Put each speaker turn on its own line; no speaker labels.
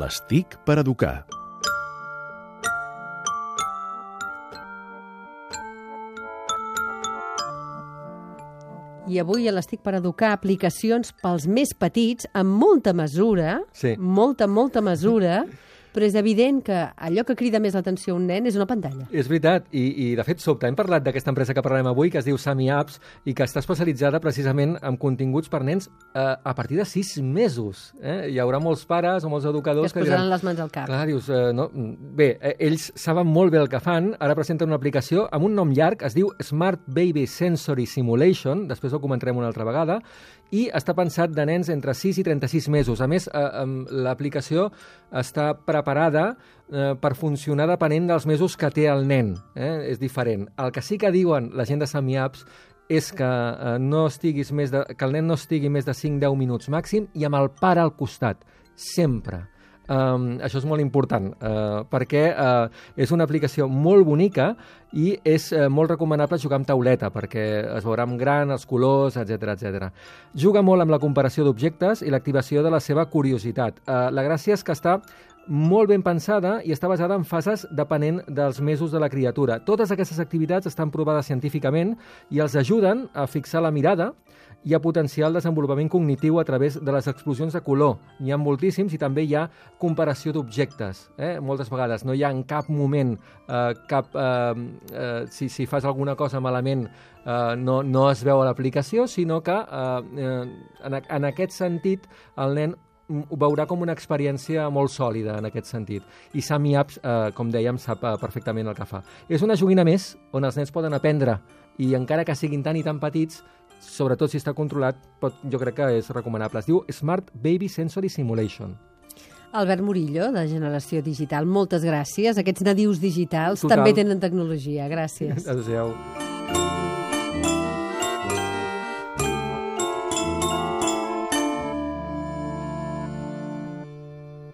Les TIC per educar.
I avui a l'Estic per educar aplicacions pels més petits amb molta mesura,
Sí.
molta, molta mesura, però és evident que allò que crida més l'atenció a un nen és una pantalla.
És veritat, i, i de fet sobte. Hem parlat d'aquesta empresa que parlarem avui, que es diu Sami Apps, i que està especialitzada precisament en continguts per nens eh, a partir de sis mesos. Eh? Hi haurà molts pares o molts
Que
educadors
es posaran les mans al cap.
Clar, dius, eh, no, bé, eh, ells saben molt bé el que fan, ara presenten una aplicació amb un nom llarg, es diu Smart Baby Sensory Simulation, després ho comentarem una altra vegada, i està pensat de nens entre 6 i 36 mesos. A més, eh, l'aplicació està preparada eh, per funcionar depenent dels mesos que té el nen. Eh? És diferent. El que sí que diuen la gent de Sami Apps és que, eh, no estiguis més de, que el nen no estigui més de 5-10 minuts màxim i amb el pare al costat, sempre. Um, això és molt important, uh, perquè uh, és una aplicació molt bonica i és uh, molt recomanable jugar amb tauleta, perquè es veurà amb gran, els colors, etc etc. Juga molt amb la comparació d'objectes i l'activació de la seva curiositat. Uh, la gràcia és que està molt ben pensada i està basada en fases depenent dels mesos de la criatura. Totes aquestes activitats estan provades científicament i els ajuden a fixar la mirada i a potenciar el desenvolupament cognitiu a través de les explosions de color. N'hi ha moltíssims i també hi ha comparació d'objectes. Eh? Moltes vegades no hi ha en cap moment eh, cap... Eh, eh, si, si fas alguna cosa malament eh, no, no es veu a l'aplicació, sinó que eh, eh, en, en aquest sentit el nen ho veurà com una experiència molt sòlida en aquest sentit. I Sami Apps, eh, com dèiem, sap eh, perfectament el que fa. És una joguina més on els nens poden aprendre i encara que siguin tan i tan petits, sobretot si està controlat, pot, jo crec que és recomanable. Es diu Smart Baby Sensory Simulation.
Albert Murillo, de Generació Digital, moltes gràcies. Aquests nadius digitals
Total.
també tenen tecnologia. Gràcies.
Adéu-siau.